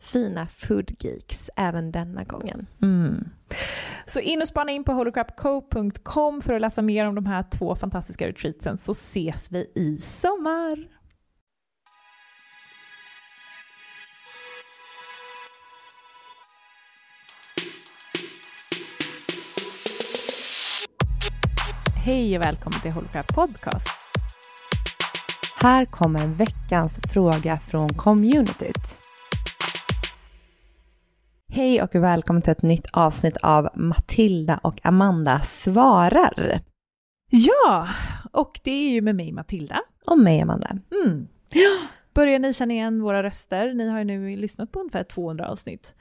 fina food geeks även denna gången. Mm. Så in och spana in på holocrapco.com för att läsa mer om de här två fantastiska retreatsen så ses vi i sommar. Hej och välkommen till Holocrap Podcast. Här kommer veckans fråga från communityt. Hej och välkommen till ett nytt avsnitt av Matilda och Amanda svarar. Ja, och det är ju med mig Matilda. Och mig Amanda. Mm. Börjar ni känna igen våra röster? Ni har ju nu lyssnat på ungefär 200 avsnitt.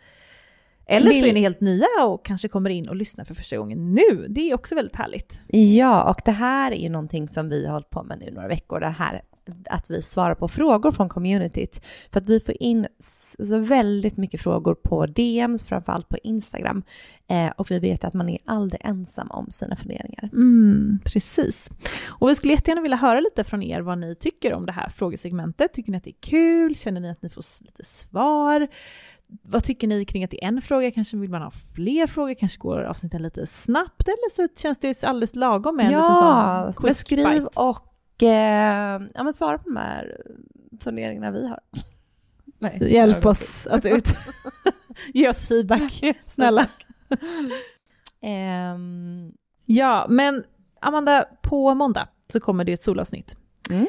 Eller så är ni helt nya och kanske kommer in och lyssnar för första gången nu. Det är också väldigt härligt. Ja, och det här är ju någonting som vi har hållit på med nu några veckor, det här att vi svarar på frågor från communityt. För att vi får in så väldigt mycket frågor på DMs, framförallt på Instagram. Eh, och vi vet att man är aldrig ensam om sina funderingar. Mm, precis. Och vi skulle jättegärna vilja höra lite från er vad ni tycker om det här frågesegmentet. Tycker ni att det är kul? Känner ni att ni får lite svar? Vad tycker ni kring att det är en fråga? Kanske vill man ha fler frågor? Kanske går avsnitten lite snabbt? Eller så känns det alldeles lagom med en liten Ja, sån quick beskriv bite. och eh, ja, men svara på de här funderingarna vi har. Nej, Hjälp oss att ut... Ge oss feedback, snälla. Ehm, Ja, men Amanda, på måndag så kommer det ett solavsnitt. Mm.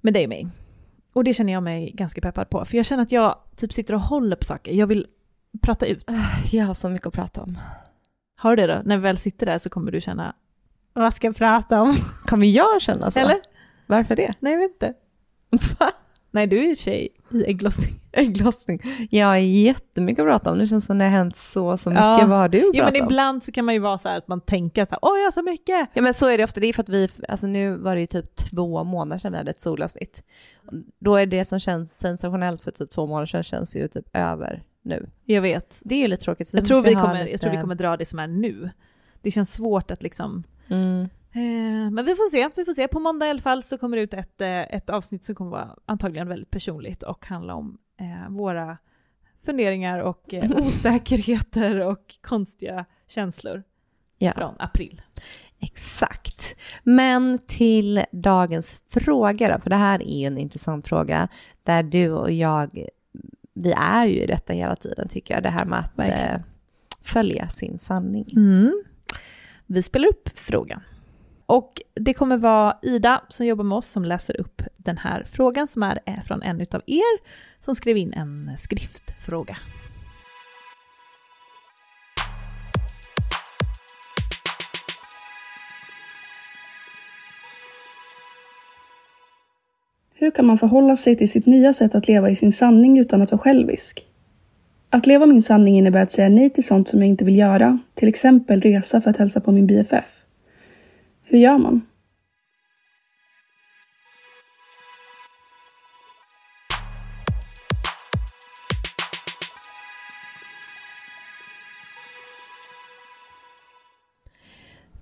Med dig och mig. Och det känner jag mig ganska peppad på. För jag känner att jag typ sitter och håller på saker. Jag vill prata ut. jag har så mycket att prata om. Har du det då? När vi väl sitter där så kommer du känna, vad ska jag prata om? Kommer jag känna så? Eller? Varför det? Nej, jag vet inte. Va? Nej, du är i och för sig i ägglossning. Ägglossning. Jag har jättemycket att prata om. Det känns som det har hänt så, så mycket. Ja. Vad har du att Jo, men om? ibland så kan man ju vara så här att man tänker så här, åh, jag har så mycket. Ja men så är det ofta. Det är för att vi, alltså nu var det ju typ två månader sedan vi hade ett solavsnitt. Då är det som känns sensationellt för typ två månader sedan känns ju typ över nu. Jag vet. Det är ju lite tråkigt. Jag tror, vi kommer, lite- jag tror vi kommer dra det som är nu. Det känns svårt att liksom... Mm. Eh, men vi får se, vi får se. På måndag i alla fall så kommer det ut ett, eh, ett avsnitt som kommer vara antagligen väldigt personligt och handla om eh, våra funderingar och eh, osäkerheter och konstiga känslor Ja. från april. Exakt. Men till dagens fråga då, för det här är ju en intressant fråga där du och jag, vi är ju i detta hela tiden tycker jag, det här med att eh, följa sin sanning. Mm. Vi spelar upp frågan. Och det kommer vara Ida som jobbar med oss som läser upp den här frågan som är från en utav er som skrev in en skriftfråga. Hur kan man förhålla sig till sitt nya sätt att leva i sin sanning utan att vara självisk? Att leva min sanning innebär att säga nej till sånt som jag inte vill göra, till exempel resa för att hälsa på min BFF. Hur gör man?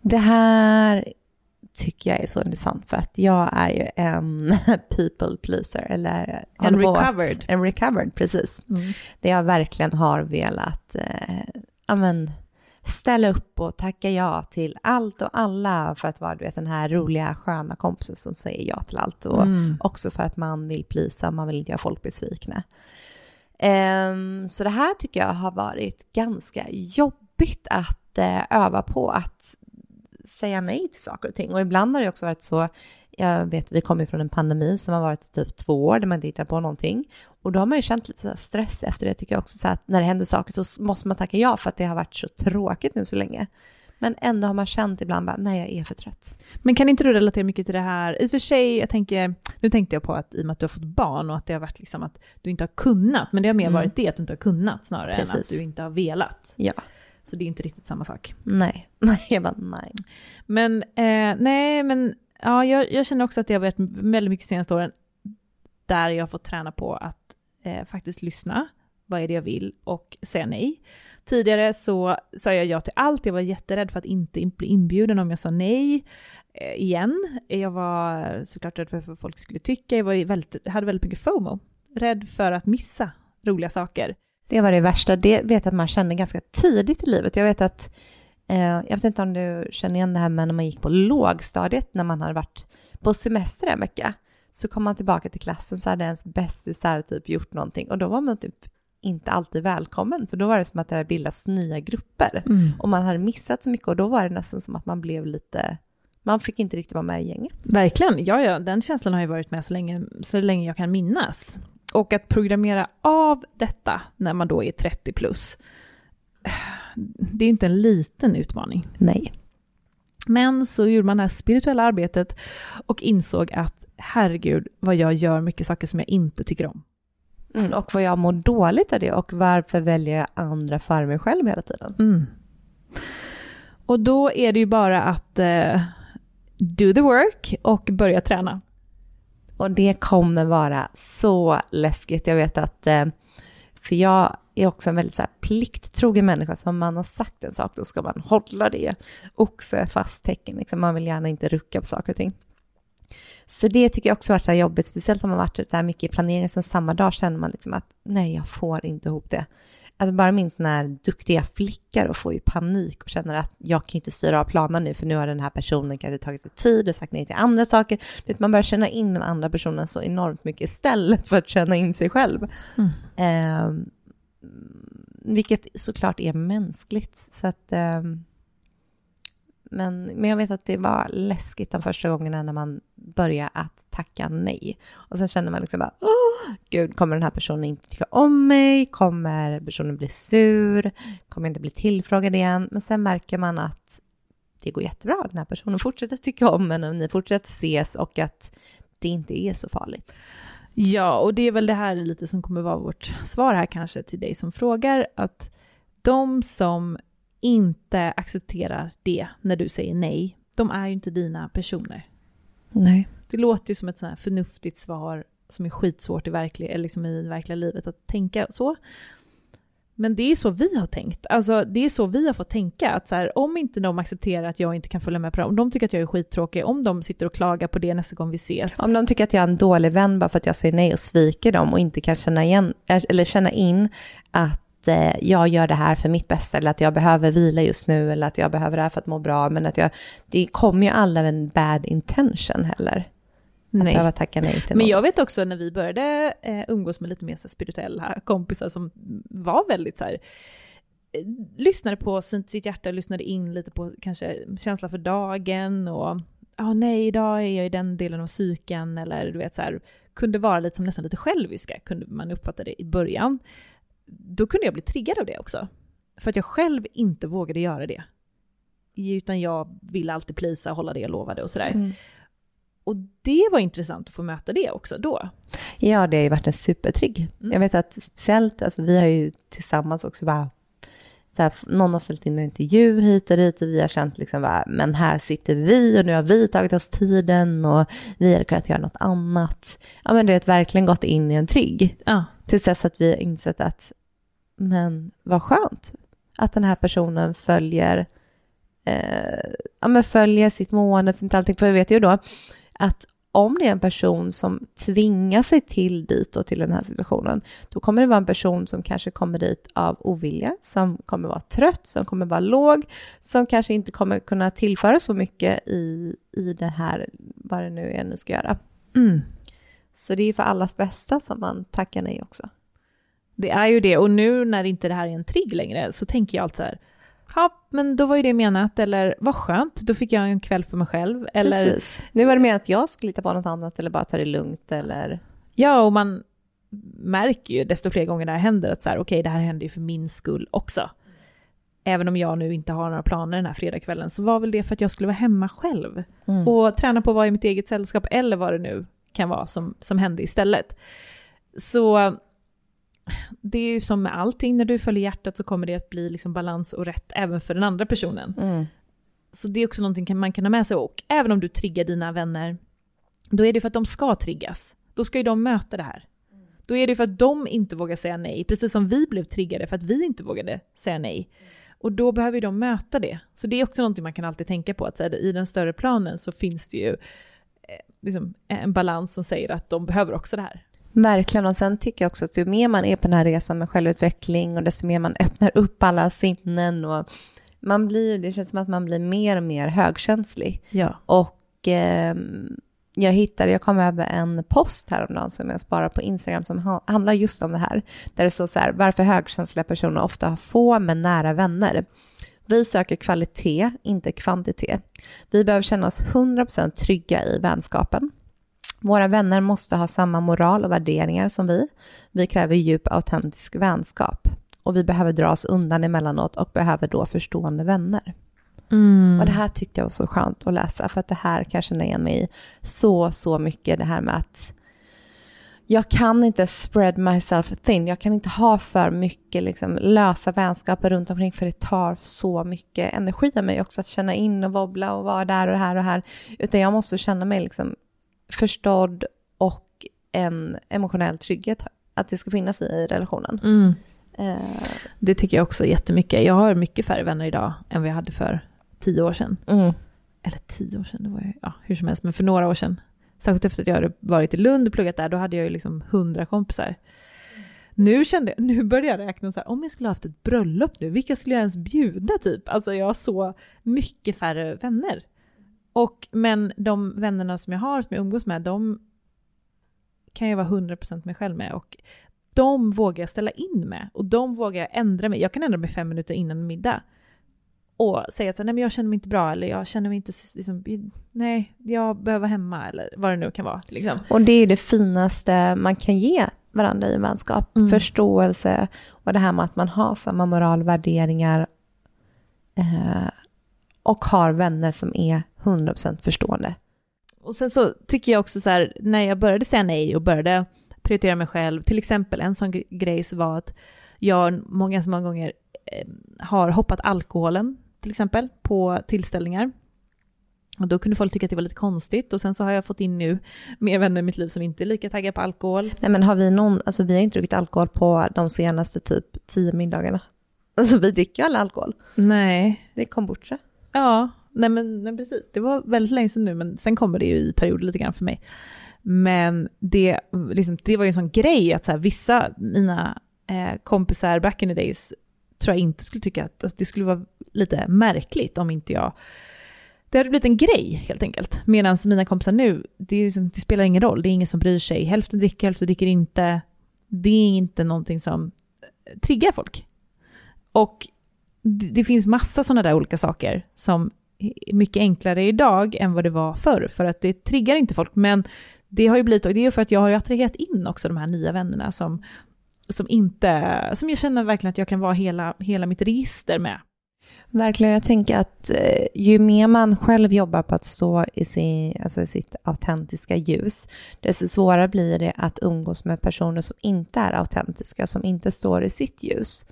Det här tycker jag är så intressant för att jag är ju en people pleaser eller En att- recovered. En recovered, precis. Där jag verkligen har velat eh, ja, men, ställa upp och tacka ja till allt och alla för att vara du vet, den här roliga sköna kompisen som säger ja till allt. Och Mm. också för att man vill plisa, man vill inte göra folk besvikna. Ehm, så det här tycker jag har varit ganska jobbigt att eh, öva på att säga nej till saker och ting. Och ibland har det också varit så, jag vet vi kommer från en pandemi som har varit typ två år där man inte hittar på någonting. Och då har man ju känt lite stress efter det tycker jag också, så att när det händer saker så måste man tacka ja för att det har varit så tråkigt nu så länge. Men ändå har man känt ibland bara, nej jag är för trött. Men kan inte du relatera mycket till det här? I och för sig, jag tänker, nu tänkte jag på att i och med att du har fått barn och att det har varit liksom att du inte har kunnat, men det har mer Mm. varit det att du inte har kunnat snarare än att Precis. du inte har velat. Ja, Så det är inte riktigt samma sak. nej, nej, jag bara nej. Men eh, nej, men ja, jag, jag känner också att det har varit väldigt mycket senaste åren där jag har fått träna på att eh, faktiskt lyssna. Vad är det jag vill? Och säga nej. Tidigare så sa jag ja till allt. Jag var jätterädd för att inte bli inbjuden om jag sa nej eh, igen. Jag var såklart rädd för vad folk skulle tycka. Jag var väldigt, hade väldigt mycket FOMO. Rädd för att missa roliga saker. Det var det värsta. Det vet jag att man kände ganska tidigt i livet. Jag vet att, eh, jag vet inte om du känner igen det här med när man gick på lågstadiet, när man hade varit på semester en vecka. Så kom man tillbaka till klassen så hade ens bästisar typ gjort någonting och då var man typ inte alltid välkommen, för då var det som att det hade bildats nya grupper. Och man hade missat så mycket och då var det nästan som att man blev lite, man fick inte riktigt vara med i gänget. Verkligen, ja, ja, den känslan har ju varit med så länge, så länge jag kan minnas. Och att programmera av detta när man då är 30 plus, det är inte en liten utmaning. Nej. Men så gjorde man det här spirituella arbetet och insåg att herregud vad jag gör mycket saker som jag inte tycker om. Mm, och vad jag mår dåligt av det och varför väljer jag andra före mig själv hela tiden? Mm. Och då är det ju bara att eh, do the work och börja träna. Och det kommer vara så läskigt. Jag vet att, eh, för jag är också en väldigt så här plikttrogen människa, så om man har sagt en sak då ska man hålla det. Oxe fast tecken, liksom. man vill gärna inte rucka på saker och ting. Så det tycker jag också har varit jobbigt, speciellt om man varit så här mycket i planeringen, sen samma dag känner man liksom att nej, jag får inte ihop det. Alltså bara min sån här duktiga flickor och får ju panik och känner att jag kan inte styra av planen nu för nu har den här personen kanske tagit sig tid och sagt nej till andra saker. Vet, man börjar känna in den andra personen så enormt mycket istället för att känna in sig själv. Ehm, vilket såklart är mänskligt. Så att, ehm, men, men jag vet att det var läskigt de första gångerna när man började att tacka nej. Och sen känner man liksom bara, åh, gud, kommer den här personen inte tycka om mig? Kommer personen bli sur? Kommer jag inte bli tillfrågad igen? Men sen märker man att det går jättebra. Den här personen fortsätter tycka om en och ni fortsätter ses och att det inte är så farligt. Ja, och det är väl det här lite som kommer vara vårt svar här kanske till dig som frågar, att de som inte accepterar det när du säger nej, de är ju inte dina personer. Nej. Det låter ju som ett sånt här förnuftigt svar som är skitsvårt i, verklig, liksom i verkliga livet att tänka så. Men det är så vi har tänkt. Alltså det är så vi har fått tänka. Att så här, om inte de accepterar att jag inte kan följa med på det, om de tycker att jag är skittråkig, om de sitter och klagar på det nästa gång vi ses. Om de tycker att jag är en dålig vän bara för att jag säger nej och sviker dem och inte kan känna, igen, eller känna in att eh, jag gör det här för mitt bästa eller att jag behöver vila just nu eller att jag behöver det här för att må bra. Men att jag, det kommer ju alla med en bad intention heller. Att Nej. behöva tacka nej till Men någon. jag vet också när vi började eh, umgås med lite mer så spirituella kompisar som var väldigt så här, eh, lyssnade på sitt hjärta, lyssnade in lite på kanske känsla för dagen och ja nej idag är jag i den delen av psyken eller du vet så här, kunde vara lite som nästan lite själviska, kunde man uppfatta det i början. Då kunde jag bli triggad av det också. För att jag själv inte vågade göra det. Utan jag ville alltid plisa, hålla det jag lovade och sådär. Mm. Och det var intressant att få möta det också då. Ja, det har ju varit en supertrigg. Mm. Jag vet att speciellt, alltså vi har ju tillsammans också bara, så här, någon har ställt in en intervju hit och dit och vi har känt liksom bara, men här sitter vi och nu har vi tagit oss tiden och vi hade kunnat göra något annat. Ja, men det har verkligen gått in i en trigg. Ja. Tills dess att vi har insett att, men vad skönt att den här personen följer, eh, ja, men följer sitt mående, sitt allting. För vi vet ju då att om det är en person som tvingar sig till dit och till den här situationen, då kommer det vara en person som kanske kommer dit av ovilja, som kommer vara trött, som kommer vara låg, som kanske inte kommer kunna tillföra så mycket i, i det här, vad det nu är ni ska göra. Mm. Så det är ju för allas bästa som man tackar nej också. Det är ju det, och nu när inte det här är en trigg längre så tänker jag alltid så här, ja men då var ju det menat, eller vad skönt, då fick jag en kväll för mig själv, eller Precis. Nu var det med att jag skulle hitta på något annat eller bara ta det lugnt eller... ja, och man märker ju desto fler gånger det här händer att så här, okej det här händer ju för min skull också. Även om jag nu inte har några planer den här fredagskvällen så var väl det för att jag skulle vara hemma själv. Mm. och träna på att vara i mitt eget sällskap eller vad det nu kan vara som, som hände istället. Så det är ju som med allting, när du följer hjärtat så kommer det att bli liksom balans och rätt även för den andra personen. Mm. Så det är också någonting man kan ha med sig och även om du triggar dina vänner, då är det för att de ska triggas. Då ska ju de möta det här. Då är det för att de inte vågar säga nej, precis som vi blev triggade för att vi inte vågade säga nej. Och då behöver ju de möta det. Så det är också någonting man kan alltid tänka på, att här, i den större planen så finns det ju liksom, en balans som säger att de behöver också det här. Verkligen, och sen tycker jag också att ju mer man är på den här resan med självutveckling och desto mer man öppnar upp alla sinnen och man blir, det känns som att man blir mer och mer högkänslig. Ja. Och ehm, jag hittade, jag kom över en post häromdagen som jag sparar på Instagram som ha, handlar just om det här. Där det står så här, varför högkänsliga personer ofta har få men nära vänner. Vi söker kvalitet, inte kvantitet. Vi behöver känna oss 100% trygga i vänskapen. Våra vänner måste ha samma moral och värderingar som vi. Vi kräver djup autentisk vänskap. Och vi behöver dra oss undan emellanåt och behöver då förstående vänner. Mm. Och det här tyckte jag var så skönt att läsa för att det här kan jag känna igen mig i så, så mycket. Det här med att jag kan inte spread myself thin. Jag kan inte ha för mycket liksom, lösa vänskaper runt omkring för det tar så mycket energi av mig också att känna in och wobbla och vara där och här och här. Utan jag måste känna mig liksom förstådd och en emotionell trygghet att det ska finnas i relationen. Mm. Eh, Det tycker jag också jättemycket. Jag har mycket färre vänner idag än vad jag hade för tio år sedan. mm. Eller tio år sedan, det var ju, ja, hur som helst, men för några år sedan. Särskilt efter att jag hade varit i Lund och pluggat där, då hade jag ju liksom hundra kompisar. Nu kände jag, nu började jag räkna så här, om jag skulle haft ett bröllop nu, vilka skulle jag ens bjuda typ? Alltså jag har så mycket färre vänner. Och, men de vännerna som jag har, som jag umgås med, de kan jag vara 100% mig själv med. Och de vågar jag ställa in med. Och de vågar jag ändra mig. Jag kan ändra mig fem minuter innan middag. Och säga att nej, men jag känner mig inte bra, eller jag känner mig inte, liksom, nej, jag behöver vara hemma, eller vad det nu kan vara. Liksom. Och det är ju det finaste man kan ge varandra i vänskap. Mm. Förståelse och det här med att man har samma moral, värderingar eh, och har vänner som är 100% förstående. Och sen så tycker jag också så här, när jag började säga nej och började prioritera mig själv, till exempel en sån grej så var att jag många, så många gånger eh, har hoppat alkoholen, till exempel, på tillställningar. Och då kunde folk tycka att det var lite konstigt och sen så har jag fått in nu mer vänner i mitt liv som inte är lika taggade på alkohol. Nej men har vi någon, alltså vi har inte druckit alkohol på de senaste typ tio middagarna. Alltså vi dricker ju aldrig alkohol. Nej. Det är kombucha. Ja, nej men nej, precis. Det var väldigt länge sedan nu men sen kommer det ju i perioder lite grann för mig. Men det, liksom, det var ju en sån grej att så här, vissa mina eh, kompisar back in the days tror jag inte skulle tycka att alltså, det skulle vara lite märkligt om inte jag det hade blivit en grej helt enkelt. Medan mina kompisar nu, det, liksom, det, spelar ingen roll, det är ingen som bryr sig. Hälften dricker, hälften dricker inte. Det är inte någonting som eh, triggar folk. Och det, det finns massa sådana där olika saker som är mycket enklare idag än vad det var förr, för att det triggar inte folk. Men det har ju blivit, och det är för att jag har attraherat in också de här nya vännerna som, som inte, som jag känner verkligen att jag kan vara hela, hela mitt register med. Verkligen, jag tänker att eh, ju mer man själv jobbar på att stå i sin, alltså sitt autentiska ljus, desto svårare blir det att umgås med personer som inte är autentiska, som inte står i sitt ljus.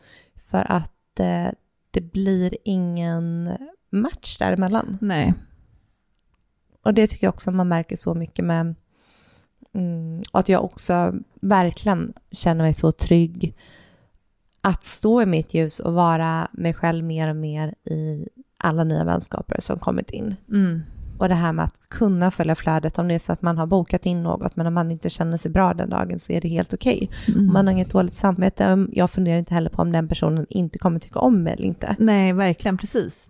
För att eh, det blir ingen match däremellan. Nej. Och det tycker jag också man märker så mycket med mm, att jag också verkligen känner mig så trygg att stå i mitt ljus och vara mig själv mer och mer i alla nya vänskaper som kommit in. Mm. Och det här med att kunna följa flödet, om det är så att man har bokat in något, men om man inte känner sig bra den dagen så är det helt okej. Okay. Mm. Man har inget dåligt samvete, jag funderar inte heller på om den personen inte kommer tycka om mig eller inte. Nej, verkligen, precis.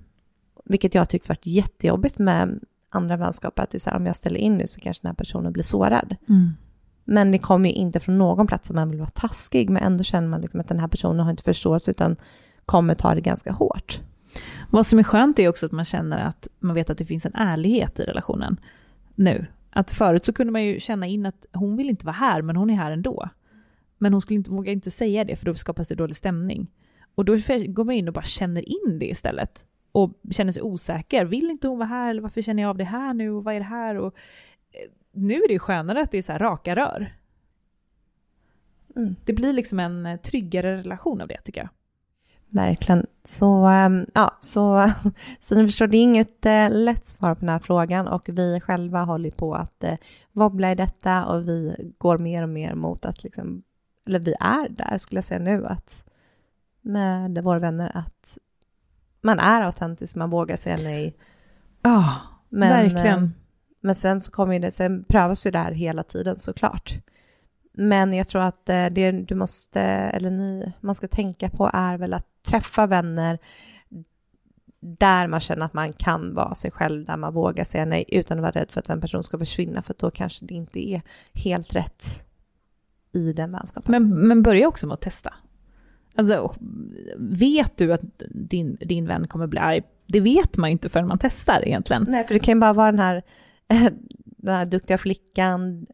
Vilket jag tyckt varit jättejobbigt med andra vänskaper, att det är så här, om jag ställer in nu så kanske den här personen blir sårad. Mm. Men det kommer ju inte från någon plats att man vill vara taskig, men ändå känner man liksom att den här personen har inte förståelse, utan kommer ta det ganska hårt. Vad som är skönt är också att man känner att man vet att det finns en ärlighet i relationen nu. Att förut så kunde man ju känna in att hon vill inte vara här, men hon är här ändå. Men hon skulle inte, våga inte säga det, för då skapas det dålig stämning. Och då går man in och bara känner in det istället. Och känner sig osäker. Vill inte hon vara här? Eller varför känner jag av det här nu? Och vad är det här? Och eh, nu är det skönare att det är så här raka rör. Mm. Det blir liksom en eh, tryggare relation av det, tycker jag. Verkligen. Så, ehm, ja, så, så ni förstår, det är inget äh, lätt svar på den här frågan och vi själva håller på att äh, wobbla i detta och vi går mer och mer mot att liksom, eller vi är där skulle jag säga nu, att med våra vänner att man är autentisk, man vågar säga nej. Ja, oh, verkligen. Men sen så kommer det, sen prövas ju det här hela tiden såklart. Men jag tror att det du måste, eller ni, man ska tänka på är väl att träffa vänner där man känner att man kan vara sig själv, där man vågar säga nej utan att vara rädd för att en person ska försvinna, för då kanske det inte är helt rätt i den vänskapen. Men, men börja också med att testa. Alltså, vet du att din, din vän kommer bli arg? Det vet man ju inte förrän man testar egentligen. Nej, för det kan ju bara vara den här, den här duktiga flickan,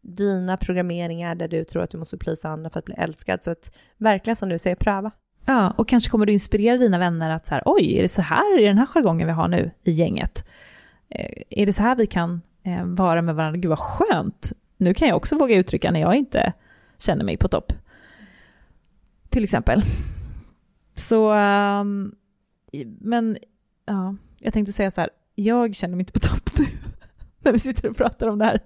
dina programmeringar där du tror att du måste plisa andra för att bli älskad. Så att verkligen som du säger, pröva. Ja, och kanske kommer du inspirera dina vänner att så här, oj, är det så här i den här jargongen vi har nu i gänget? Eh, är det så här vi kan eh, vara med varandra? Gud vad skönt! Nu kan jag också våga uttrycka när jag inte känner mig på topp. Till exempel. Så, ehm, men ja, jag tänkte säga så här, jag känner mig inte på topp nu när vi sitter och pratar om det här.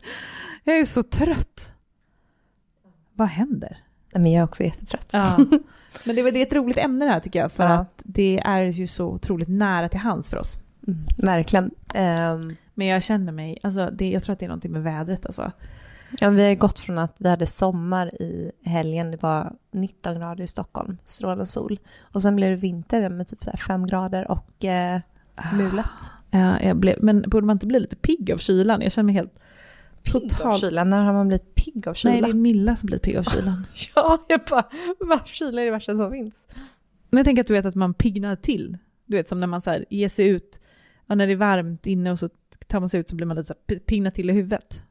Jag är så trött. Vad händer? Men jag är också jättetrött. Ja. Men det, det är ett roligt ämne det här tycker jag, för ja. att det är ju så otroligt nära till hands för oss. Mm, verkligen. Um, Men jag känner mig, alltså det, jag tror att det är någonting med vädret alltså. Ja, vi har gått från att vi hade sommar i helgen, det var 19 grader i Stockholm, strålande sol. Och sen blev det vinter med typ 5 grader och eh, mulet. Ja, jag blev, men borde man inte bli lite pigg av kylan? Jag känner mig helt Pigg av kylan? När har man blivit pigg av kylan? Nej, det är Milla som blir pigg av kylan. ja, jag bara, kyla är det värsta som finns. Men jag tänker att du vet att man piggnar till. Du vet som när man så här ger sig ut, och när det är varmt inne och så tar man sig ut så blir man lite så här piggnar till i huvudet.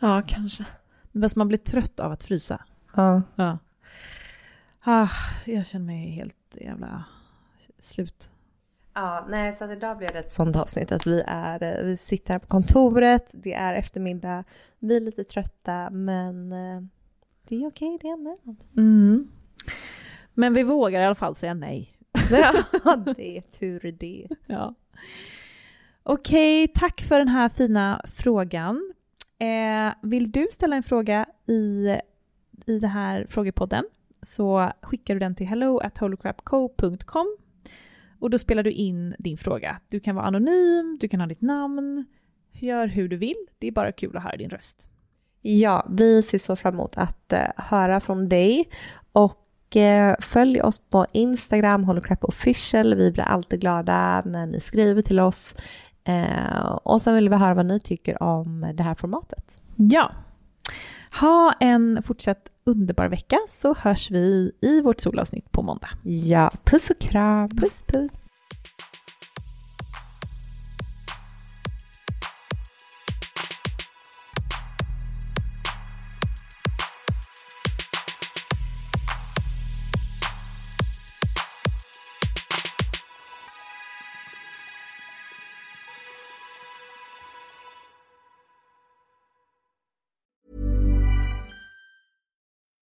Ja, kanske. Men man blir trött av att frysa. Ja. ja. Ah, jag känner mig helt jävla slut. Ja, nej, så att idag blir det ett sånt avsnitt att vi, är, eh, vi sitter här på kontoret, det är eftermiddag, vi är lite trötta, men eh, det är okej det med. Mm. Men vi vågar i alla fall säga nej. ja, det är tur det. Ja. Okej, tack för den här fina frågan. Eh, vill du ställa en fråga i, i den här frågepodden så skickar du den till hello at holycrapco.com och då spelar du in din fråga. Du kan vara anonym, du kan ha ditt namn, gör hur du vill. Det är bara kul att höra din röst. Ja, vi ser så fram emot att uh, höra från dig och uh, följ oss på Instagram, Holocrap official. Vi blir alltid glada när ni skriver till oss. Uh, och sen vill vi höra vad ni tycker om det här formatet. Ja. Ha en fortsatt underbar vecka så hörs vi i vårt solavsnitt på måndag. Ja, puss och kram. Puss puss.